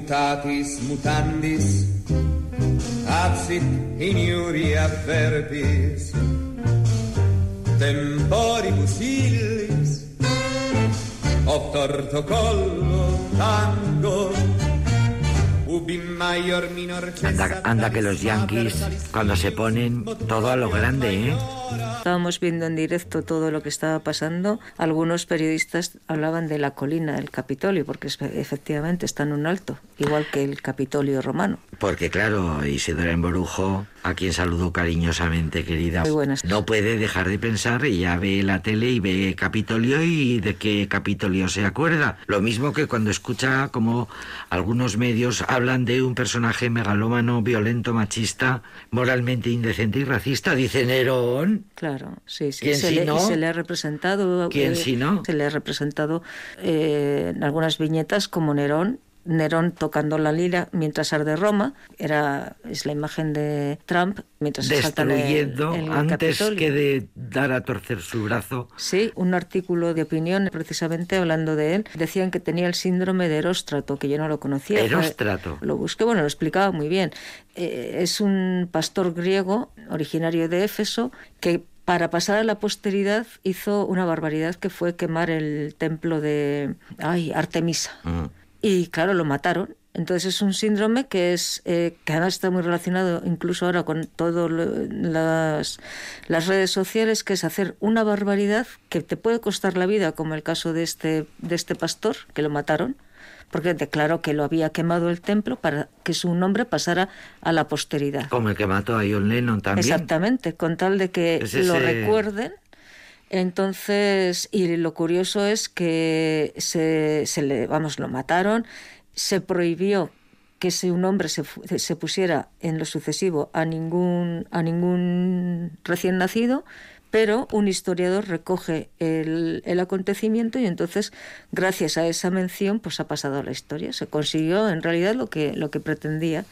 mutatis mutandis, absit in iuria verbis, temporibus illis, torto collo tango, Anda, anda que los yankees cuando se ponen todo a lo grande, ¿eh? Estábamos viendo en directo todo lo que estaba pasando. Algunos periodistas hablaban de la colina del Capitolio, porque efectivamente está en un alto, igual que el Capitolio romano. Porque claro, Isidora Emborujo, a quien saludo cariñosamente, querida, Muy buenas. no puede dejar de pensar, y ya ve la tele y ve Capitolio y de qué Capitolio se acuerda. Lo mismo que cuando escucha como algunos medios hablan de un personaje megalómano, violento, machista, moralmente indecente y racista, dice Nerón. Claro, sí, sí. ¿Quién se, si le, no? se le ha representado. ¿Quién eh, si no? Se le ha representado eh, en algunas viñetas como Nerón. Nerón tocando la lira mientras arde Roma, era es la imagen de Trump mientras el- Destruyendo en el antes Capitolio. que de dar a torcer su brazo. Sí, un artículo de opinión precisamente hablando de él. Decían que tenía el síndrome de Eróstrato, que yo no lo conocía. Fue- Eróstrato. Lo busqué, bueno, lo explicaba muy bien. Eh, es un pastor griego originario de Éfeso que para pasar a la posteridad hizo una barbaridad que fue quemar el templo de ay, Artemisa. Y claro, lo mataron. Entonces es un síndrome que es eh, que además está muy relacionado incluso ahora con todas las, las redes sociales, que es hacer una barbaridad que te puede costar la vida, como el caso de este, de este pastor, que lo mataron, porque declaró que lo había quemado el templo para que su nombre pasara a la posteridad. Como el que mató a John Lennon también. Exactamente, con tal de que Es lo recuerden. Entonces, y lo curioso es que se, se le, vamos, lo mataron, se prohibió que si un hombre se, se pusiera en lo sucesivo a ningún, a ningún recién nacido, pero un historiador recoge el, el acontecimiento y entonces, gracias a esa mención, pues ha pasado a la historia. Se consiguió en realidad lo que, lo que pretendía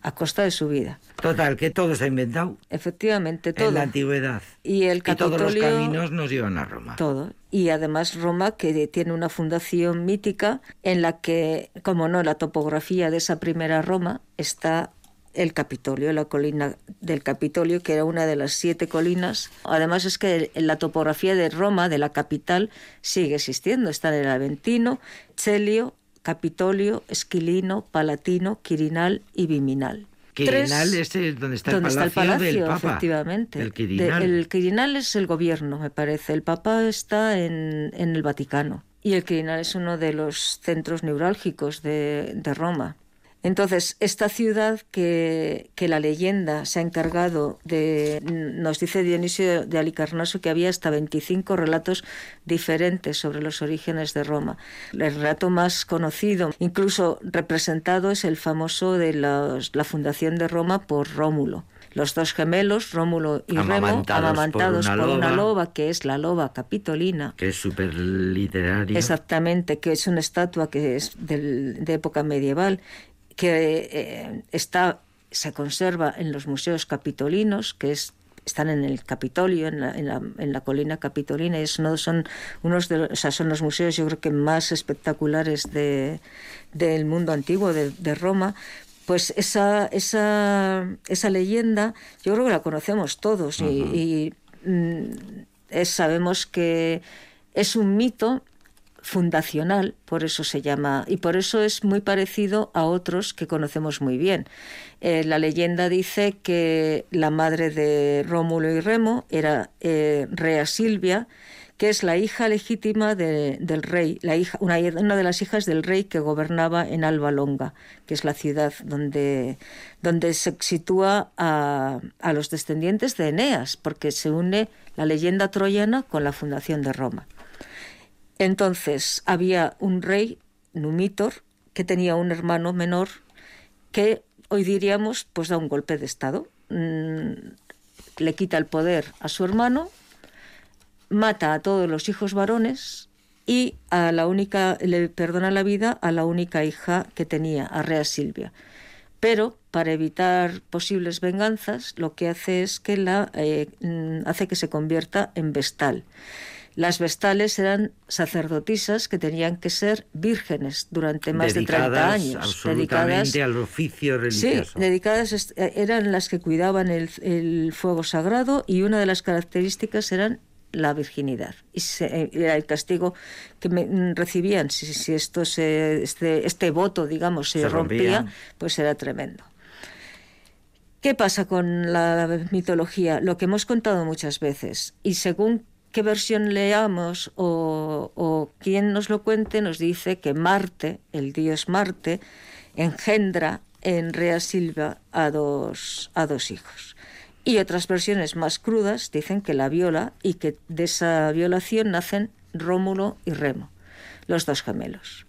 a costa de su vida. Total, que todo se ha inventado Efectivamente, todo. en la antigüedad. Y el Y todos los Capitolio- caminos nos llevan a Roma. Todo. Y además Roma, que tiene una fundación mítica en la que, como no, la topografía de esa primera Roma está el Capitolio, la colina del Capitolio, que era una de las siete colinas. Además es que la topografía de Roma, de la capital, sigue existiendo. Está en el Aventino, Celio, Capitolio, Esquilino, Palatino, Quirinal y Viminal. Quirinal Tres- es el- donde está el donde palacio, está el palacio, del Papa. efectivamente. El De- Quirinal. el Quirinal es el gobierno, me parece. El Papa está en, en el Vaticano. Y el Quirinal es uno de los centros neurálgicos de, de Roma. Entonces, esta ciudad que, que la leyenda se ha encargado de, nos dice Dionisio de Alicarnaso que había hasta 25 relatos diferentes sobre los orígenes de Roma. El relato más conocido, incluso representado, es el famoso de los- la fundación de Roma por Rómulo. Los dos gemelos, Rómulo y Remo, Amamantados por una por una loba. que es la loba capitolina. Que es súper literario. Exactamente, que es una estatua que es del- de época medieval, que eh, está, se conserva en los museos capitolinos, que es, están en el Capitolio, en la, en la, en la colina capitolina, y es son, unos de, los- o sea, son los museos yo creo que más espectaculares de, del mundo antiguo, de, de Roma. Pues esa, esa, esa leyenda, yo creo que la conocemos todos y, y, mm, es- sabemos que es un mito fundacional, por eso se llama, y por eso es muy parecido a otros que conocemos muy bien. Eh, la leyenda dice que la madre de Rómulo y Remo era eh, Rea Silvia, que es la hija legítima de- del rey, la hija, una, una de las hijas del rey que gobernaba en Alba Longa, que es la ciudad donde, donde se sitúa a, a los descendientes de Eneas, porque se une la leyenda troyana con la fundación de Roma. Entonces había un rey, Numitor, que tenía un hermano menor que hoy diríamos pues da un golpe de estado. Mm, le quita el poder a su hermano, mata a todos los hijos varones y a la única le perdona la vida a la única hija que tenía, a Rea Silvia. Pero para evitar posibles venganzas, lo que hace es que la eh, mm, hace que se convierta en vestal. Las vestales eran sacerdotisas que tenían que ser vírgenes durante más de 30 años. Dedicadas al oficio religioso. Sí, dedicadas eh, eran las que cuidaban el, fuego sagrado y una de las características eran la virginidad y eh, era el castigo que mm, recibían si, si esto se, este, este voto digamos se, rompía pues era tremendo ¿Qué pasa con la mitología? Lo que hemos contado muchas veces. Y según qué versión leamos o, o quien nos lo cuente, nos dice que Marte, el dios Marte, engendra en Rea Silva a dos, a dos hijos. Y otras versiones más crudas dicen que la viola y que de esa violación nacen Rómulo y Remo, los dos gemelos.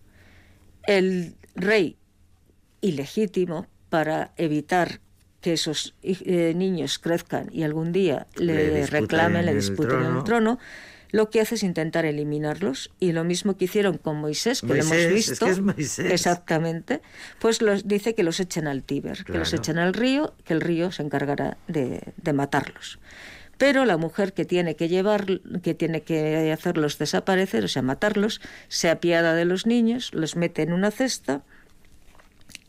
El rey ilegítimo, para evitar que esos eh, niños crezcan y algún día le, reclamen, le disputen el trono. lo que hace es intentar eliminarlos. Y lo mismo que hicieron con Moisés, que lo hemos visto, exactamente, pues los, dice que los echen al Tíber, que los echen al río, que el río se encargará de, de matarlos. Pero la mujer que tiene que llevar, que tiene que hacerlos desaparecer, o sea, matarlos, se apiada de los niños, los mete en una cesta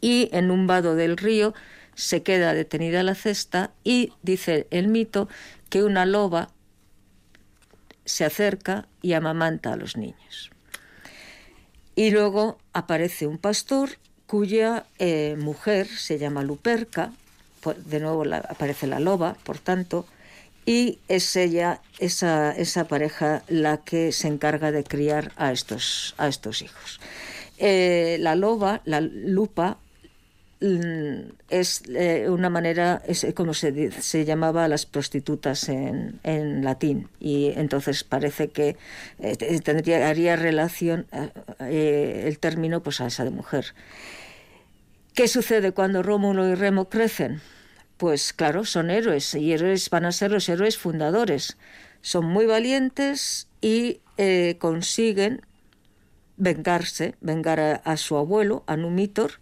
y en un vado del río se queda detenida la cesta y dice el mito que una loba se acerca y amamanta a los niños. Y luego aparece un pastor cuya eh, mujer se llama Luperca, de nuevo aparece la loba, por tanto, y es ella, esa, esa pareja, la que se encarga de criar a estos, a estos hijos. Eh, la loba, la lupa, es eh, una manera, es como se, se llamaba a las prostitutas en, en, latín, y entonces parece que eh, tendría, haría relación eh, el término pues, a esa de mujer. ¿Qué sucede cuando Rómulo y Remo crecen? Pues claro, son héroes, y héroes van a ser los héroes fundadores. Son muy valientes y consiguen vengarse, vengar a, a su abuelo, a Numitor,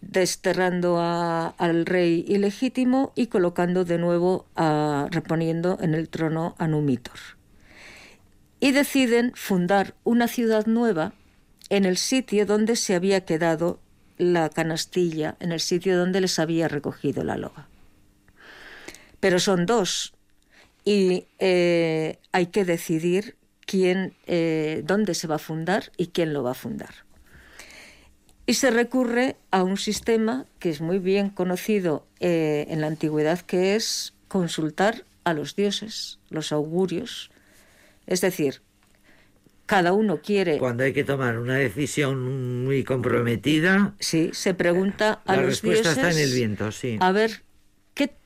desterrando al rey ilegítimo y colocando de nuevo, a, reponiendo en el trono a Numitor. Y deciden fundar una ciudad nueva en el sitio donde se había quedado la canastilla, en el sitio donde les había recogido la loba. Pero son dos y eh, hay que decidir quién, eh, dónde se va a fundar y quién lo va a fundar. Y se recurre a un sistema que es muy bien conocido eh, en la antigüedad, que es consultar a los dioses, los augurios. Es decir, cada uno quiere... Cuando hay que tomar una decisión muy comprometida... Sí, se pregunta a los dioses... La respuesta está en el viento, sí. A ver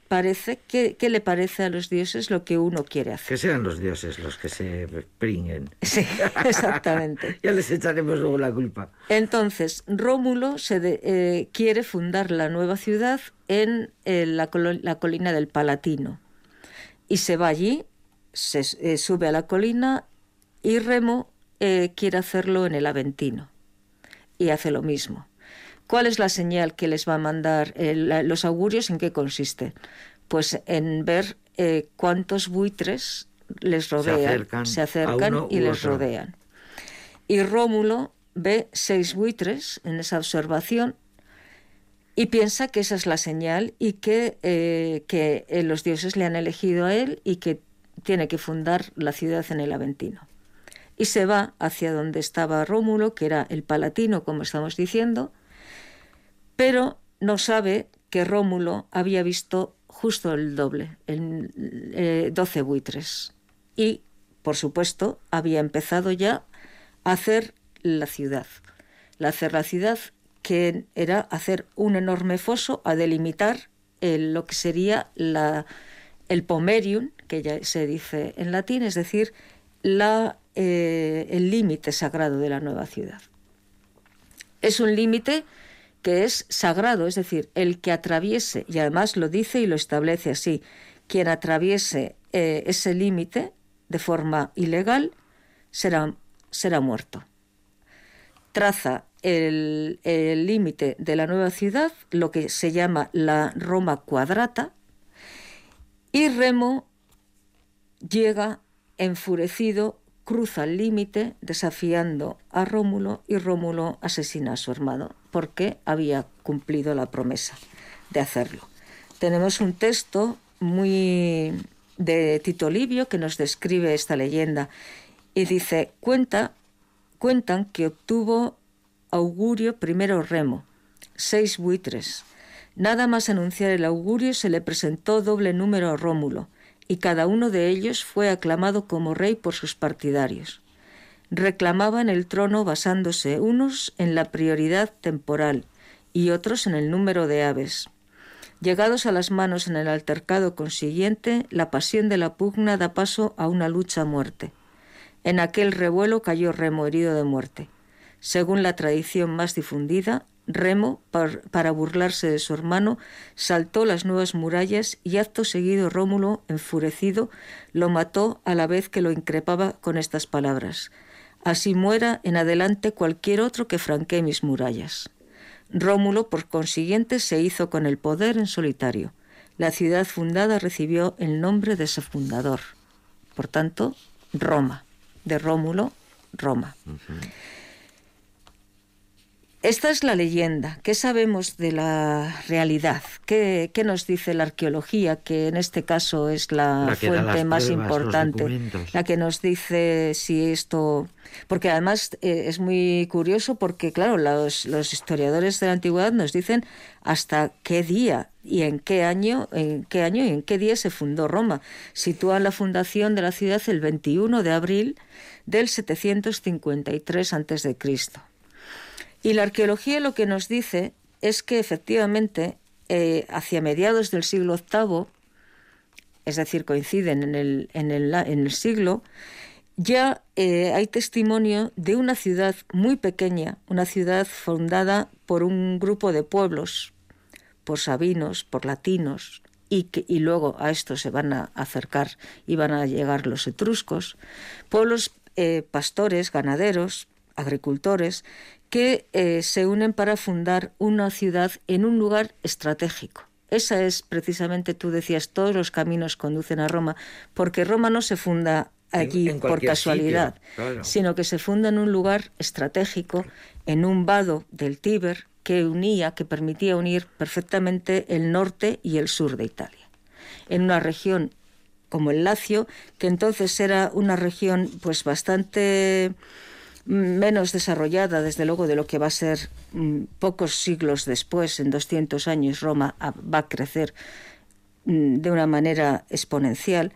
parece, ¿qué, le parece a los dioses lo que uno quiere hacer? Que sean los dioses los que se pringuen. Sí, exactamente. ya les echaremos luego la culpa. Entonces, Rómulo se eh, quiere fundar la nueva ciudad en eh, la, colina del Palatino. Y se va allí, se eh, sube a la colina y Remo quiere hacerlo en el Aventino. Y hace lo mismo. ¿Cuál es la señal que les va a mandar los augurios? ¿En qué consiste? Pues en ver eh, cuántos buitres les rodean, se acercan, y les rodean. Y Rómulo ve seis buitres en esa observación y piensa que esa es la señal y que, eh, que eh, los dioses le han elegido a él y que tiene que fundar la ciudad en el Aventino. Y se va hacia donde estaba Rómulo, que era el Palatino, como estamos diciendo, pero no sabe que Rómulo había visto justo el doble, el, eh, 12 buitres. Y, por supuesto, había empezado ya a hacer la ciudad. La hacer la ciudad que era hacer un enorme foso a delimitar lo que sería la, el pomerium, que ya se dice en latín, es decir, la, eh, el límite sagrado de la nueva ciudad. Es un límite que es sagrado, es decir, el que atraviese, y además lo dice y lo establece así, quien atraviese eh, ese límite de forma ilegal será, será muerto. Traza el límite de la nueva ciudad, lo que se llama la Roma cuadrata, y Remo llega enfurecido cruza el límite desafiando a Rómulo y Rómulo asesina a su hermano porque había cumplido la promesa de hacerlo. Tenemos un texto muy de Tito Livio que nos describe esta leyenda y dice, cuenta, cuentan que obtuvo augurio primero Remo, seis buitres. Nada más anunciar el augurio se le presentó doble número a Rómulo, y cada uno de ellos fue aclamado como rey por sus partidarios. Reclamaban el trono basándose unos en la prioridad temporal y otros en el número de aves. Llegados a las manos en el altercado consiguiente, la pasión de la pugna da paso a una lucha a muerte. En aquel revuelo cayó Remo herido de muerte. Según la tradición más difundida, Remo, para burlarse de su hermano, saltó las nuevas murallas y acto seguido Rómulo, enfurecido, lo mató a la vez que lo increpaba con estas palabras. Así muera en adelante cualquier otro que franquee mis murallas. Rómulo, por consiguiente, se hizo con el poder en solitario. La ciudad fundada recibió el nombre de su fundador. Por tanto, Roma. De Rómulo, Roma. Esta es la leyenda. ¿Qué sabemos de la realidad? ¿Qué, nos dice la arqueología, que en este caso es la, fuente más importante? La que nos dice si esto... Porque además eh, es muy curioso porque, claro, los, historiadores de la antigüedad nos dicen hasta qué día y en qué año, en qué año y en qué día se fundó Roma. Sitúan la fundación de la ciudad el 21 de abril del 753 a.C. Y la arqueología lo que nos dice es que efectivamente eh, hacia mediados del siglo VIII, es decir, coinciden en el, siglo, ya eh, hay testimonio de una ciudad muy pequeña, una ciudad fundada por un grupo de pueblos, por sabinos, por latinos, y luego a esto se van a acercar y van a llegar los etruscos, pueblos eh, pastores, ganaderos, agricultores, que eh, se unen para fundar una ciudad en un lugar estratégico. Esa es precisamente, tú decías, todos los caminos conducen a Roma, porque Roma no se funda allí por casualidad, sino que se funda en un lugar estratégico, en un vado del Tíber que unía, que permitía unir perfectamente el norte y el sur de Italia. En una región como el Lacio, que entonces era una región pues bastante menos desarrollada, desde luego, de lo que va a ser mm, pocos siglos después, en 200 años, Roma va a crecer mm, de una manera exponencial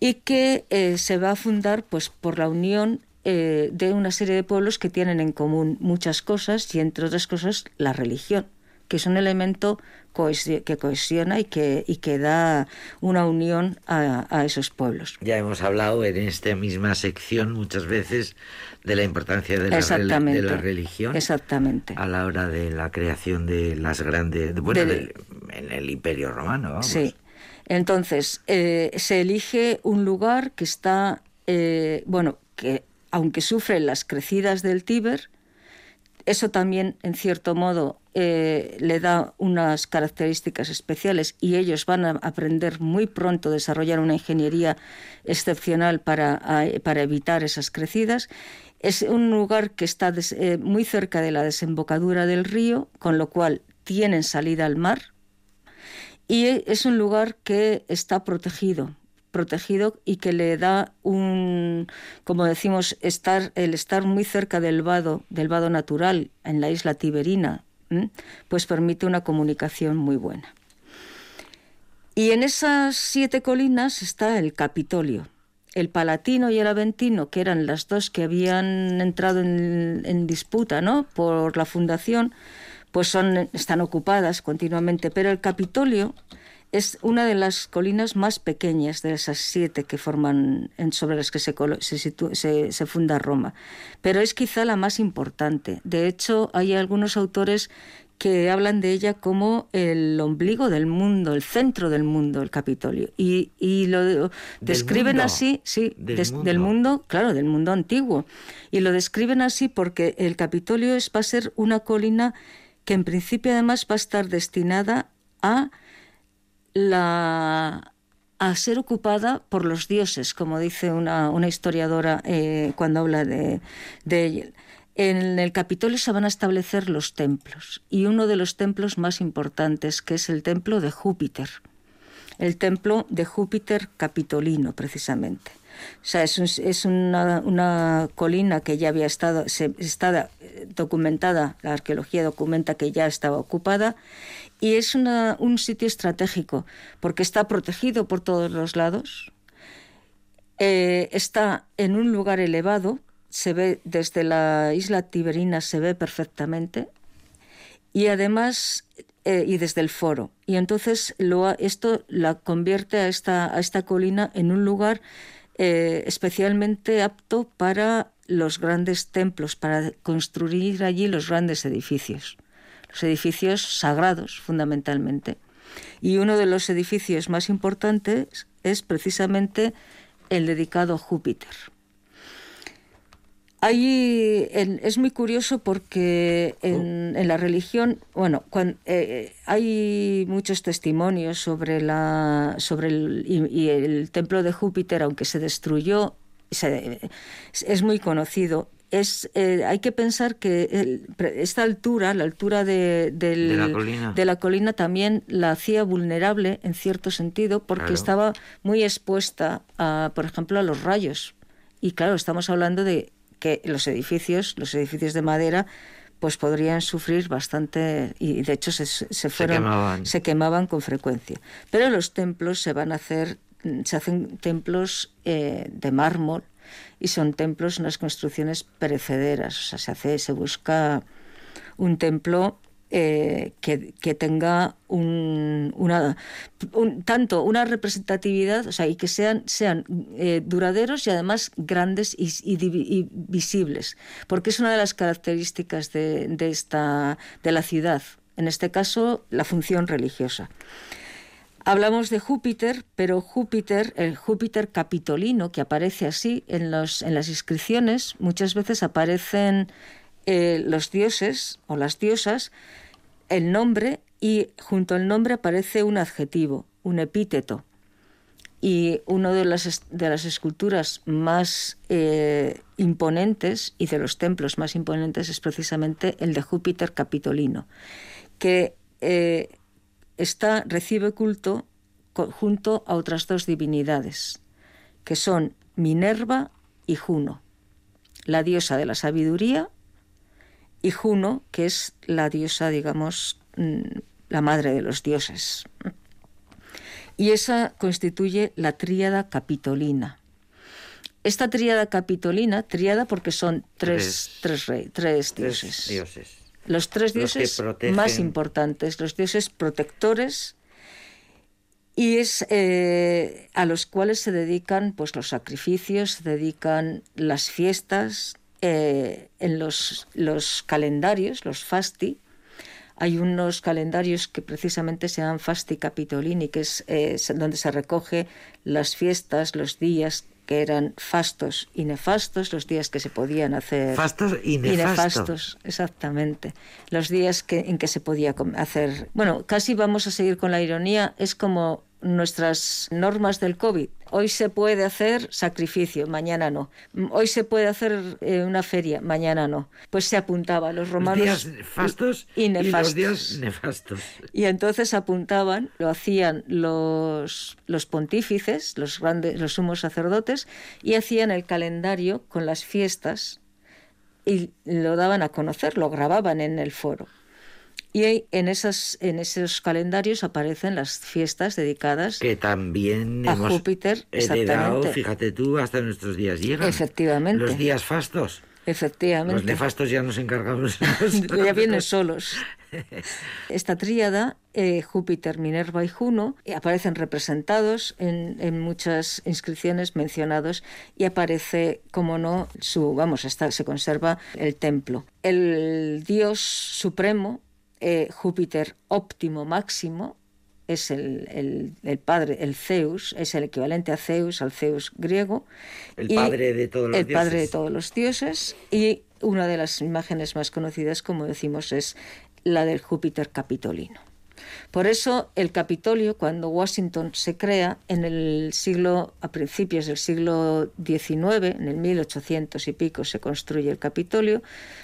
y que eh, se va a fundar pues, por la unión eh, de una serie de pueblos que tienen en común muchas cosas y, entre otras cosas, la religión, que es un elemento que cohesiona y que, y que da una unión a, esos pueblos. Ya hemos hablado en esta misma sección muchas veces de la importancia de la, de la religión Exactamente. a la hora de la creación de las grandes... Bueno, en el Imperio Romano. Sí. Entonces, eh, se elige un lugar que está, eh, bueno, que aunque sufre las crecidas del Tíber, eso también, en cierto modo, eh, le da unas características especiales y ellos van a aprender muy pronto a desarrollar una ingeniería excepcional para, para evitar esas crecidas. Es un lugar que está eh, muy cerca de la desembocadura del río, con lo cual tienen salida al mar. Y es un lugar que está protegido protegido y que le da un, como decimos, estar, el estar muy cerca del vado, del vado natural en la isla Tiberina, pues permite una comunicación muy buena. Y en esas siete colinas está el Capitolio. El Palatino y el Aventino, que eran las dos que habían entrado en, en disputa ¿no? por la fundación, pues son, están ocupadas continuamente. Pero el Capitolio es una de las colinas más pequeñas de esas siete que forman sobre las que se, se, funda Roma, pero es quizá la más importante. De hecho, hay algunos autores que hablan de ella como el ombligo del mundo, el centro del mundo, el Capitolio. Y, lo describen así, sí, del, mundo. claro, del mundo antiguo. Y lo describen así porque el Capitolio es, va a ser una colina que en principio además va a estar destinada a la a ser ocupada por los dioses, como dice una, una historiadora eh, cuando habla de, de En el Capitolio se van a establecer los templos y uno de los templos más importantes, que es el templo de Júpiter, el templo de Júpiter Capitolino, precisamente. O sea, es, es una, una, colina que ya había estado, está documentada, la arqueología documenta que ya estaba ocupada, y es una, un sitio estratégico porque está protegido por todos los lados, eh, está en un lugar elevado, se ve desde la isla Tiberina, se ve perfectamente, y además eh, y desde el foro. Y entonces lo, esto la convierte a esta, a esta colina en un lugar eh, especialmente apto para los grandes templos, para construir allí los grandes edificios, los edificios sagrados fundamentalmente. Y uno de los edificios más importantes es precisamente el dedicado a Júpiter. Hay, en, es muy curioso porque en, en la religión, bueno, cuando, eh, hay muchos testimonios sobre, la, sobre el, y, y el templo de Júpiter, aunque se destruyó, se, es muy conocido. Es, eh, hay que pensar que el, esta altura, la altura de, del, de, la colina. de, la colina. también la hacía vulnerable en cierto sentido porque Claro. estaba muy expuesta, a, por ejemplo, a los rayos. Y claro, estamos hablando de que los edificios, los edificios de madera, pues podrían sufrir bastante y de hecho se, se fueron quemaban. se quemaban con frecuencia. Pero los templos se van a hacer, se hacen templos eh, de mármol y son templos, unas construcciones perecederas. O sea, se hace, se busca un templo eh, que, tenga un, una, un, tanto una representatividad, o sea, y que sean, sean eh, duraderos y además grandes y, visibles, porque es una de las características de, de, esta, de la ciudad, en este caso la función religiosa. Hablamos de Júpiter, pero Júpiter, el Júpiter capitolino, que aparece así en, los, en las inscripciones, muchas veces aparecen eh, los dioses o las diosas, el nombre y junto al nombre aparece un adjetivo, un epíteto. Y una de las, de las esculturas más eh, imponentes y de los templos más imponentes es precisamente el de Júpiter Capitolino, que eh, está, recibe culto junto a otras dos divinidades, que son Minerva y Juno, la diosa de la sabiduría y Juno, que es la diosa, digamos, mm, la madre de los dioses. Y esa constituye la tríada capitolina. Esta tríada capitolina, tríada porque son tres, tres, rey, tres dioses. Los tres dioses los más importantes, los dioses protectores, y es eh, a los cuales se dedican pues, los sacrificios, se dedican las fiestas, eh, en los, los, calendarios, los fasti, hay unos calendarios que precisamente se llaman fasti capitolini, que es eh, donde se recoge las fiestas, los días que eran fastos y nefastos, los días que se podían hacer. Fastos y nefastos. Y nefastos, exactamente. Los días que, en que se podía hacer. Bueno, casi vamos a seguir con la ironía. Es como nuestras normas del COVID. Hoy se puede hacer sacrificio, mañana no. Hoy se puede hacer eh, una feria, mañana no. Pues se apuntaba los romanos días fastos y, y, nefastos. y los días nefastos. Y entonces apuntaban, lo hacían los, los pontífices, los grandes, los sumos sacerdotes, y hacían el calendario con las fiestas y lo daban a conocer, lo grababan en el foro. Y en, esas, en esos calendarios aparecen las fiestas dedicadas que también a hemos Júpiter. Heredado, fíjate tú, hasta nuestros días llegan. Efectivamente. Los días fastos. Efectivamente. Los nefastos ya nos encargamos. ya vienen solos. Esta tríada, eh, Júpiter, Minerva y Juno, eh, aparecen representados en, en, muchas inscripciones mencionados y aparece, como no, su, vamos, está, se conserva el templo. El dios supremo, eh, Júpiter óptimo máximo, es el, el, el, padre, el Zeus, es el equivalente a Zeus, al Zeus griego. El padre de todos los el dioses. padre de todos los dioses. Y una de las imágenes más conocidas, como decimos, es la del Júpiter capitolino. Por eso el Capitolio, cuando Washington se crea en el siglo, a principios del siglo XIX, en el 1800 y pico se construye el Capitolio,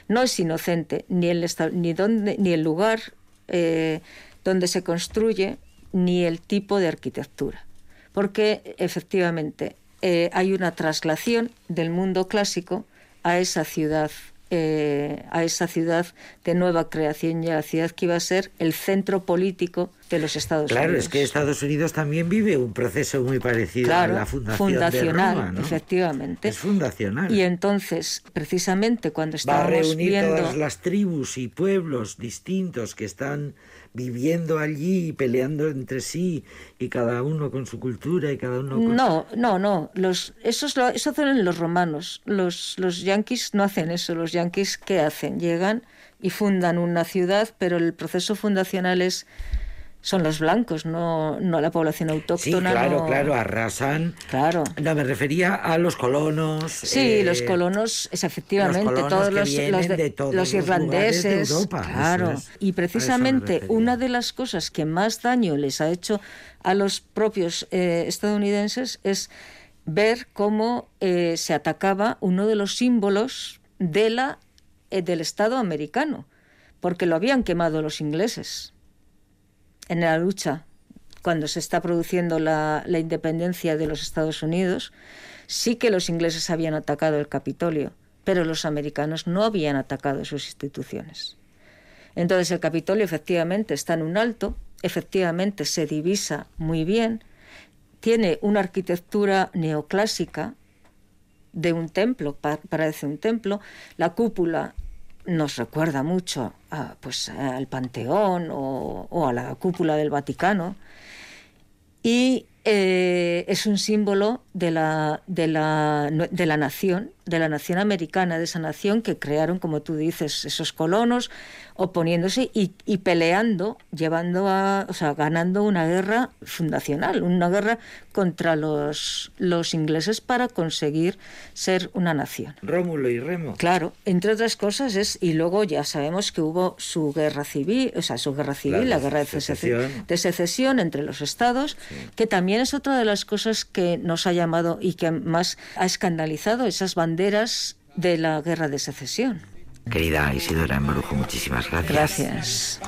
no es inocente ni el, ni donde, ni el lugar eh, donde se construye ni el tipo de arquitectura, porque efectivamente eh, hay una traslación del mundo clásico a esa ciudad eh, a esa ciudad de nueva creación y a la ciudad que iba a ser el centro político de los Estados Unidos. Claro, es que Estados Unidos también vive un proceso muy parecido a la fundación fundacional, de Roma, efectivamente. Es fundacional. Y entonces, precisamente cuando estábamos Va a reunir viendo... todas las tribus y pueblos distintos que están viviendo allí y peleando entre sí y cada uno con su cultura y cada uno con... No, no, no. Los, eso, es lo, eso hacen los romanos. Los, los yanquis no hacen eso. Los yanquis, ¿qué hacen? Llegan y fundan una ciudad, pero el proceso fundacional es son los blancos, no, no la población autóctona. Sí, claro, claro, arrasan. Claro. No, me refería a los colonos. Sí, eh, los colonos, es efectivamente, todos los, los, irlandeses. de Europa, claro. Y precisamente una de las cosas que más daño les ha hecho a los propios eh, estadounidenses es ver cómo eh, se atacaba uno de los símbolos de la, del Estado americano, porque lo habían quemado los ingleses en la lucha cuando se está produciendo la, independencia de los Estados Unidos, sí que los ingleses habían atacado el Capitolio, pero los americanos no habían atacado sus instituciones. Entonces el Capitolio efectivamente está en un alto, efectivamente se divisa muy bien, tiene una arquitectura neoclásica de un templo, parece un templo, la cúpula nos recuerda mucho pues, al Panteón o, o, a la cúpula del Vaticano. Y eh, es un símbolo de la, de, la, de la nación, de la nación americana, de esa nación que crearon, como tú dices, esos colonos, oponiéndose y, y, peleando, llevando a, o sea, ganando una guerra fundacional, una guerra contra los, los ingleses para conseguir ser una nación. Rómulo y Remo. Claro, entre otras cosas es, y luego ya sabemos que hubo su guerra civil, o sea, su guerra civil, la, guerra de secesión. de secesión entre los estados, que también es otra de las cosas que nos ha llamado y que más ha escandalizado esas banderas de la guerra de secesión. Querida Isidora Embrujo, muchísimas gracias. Gracias.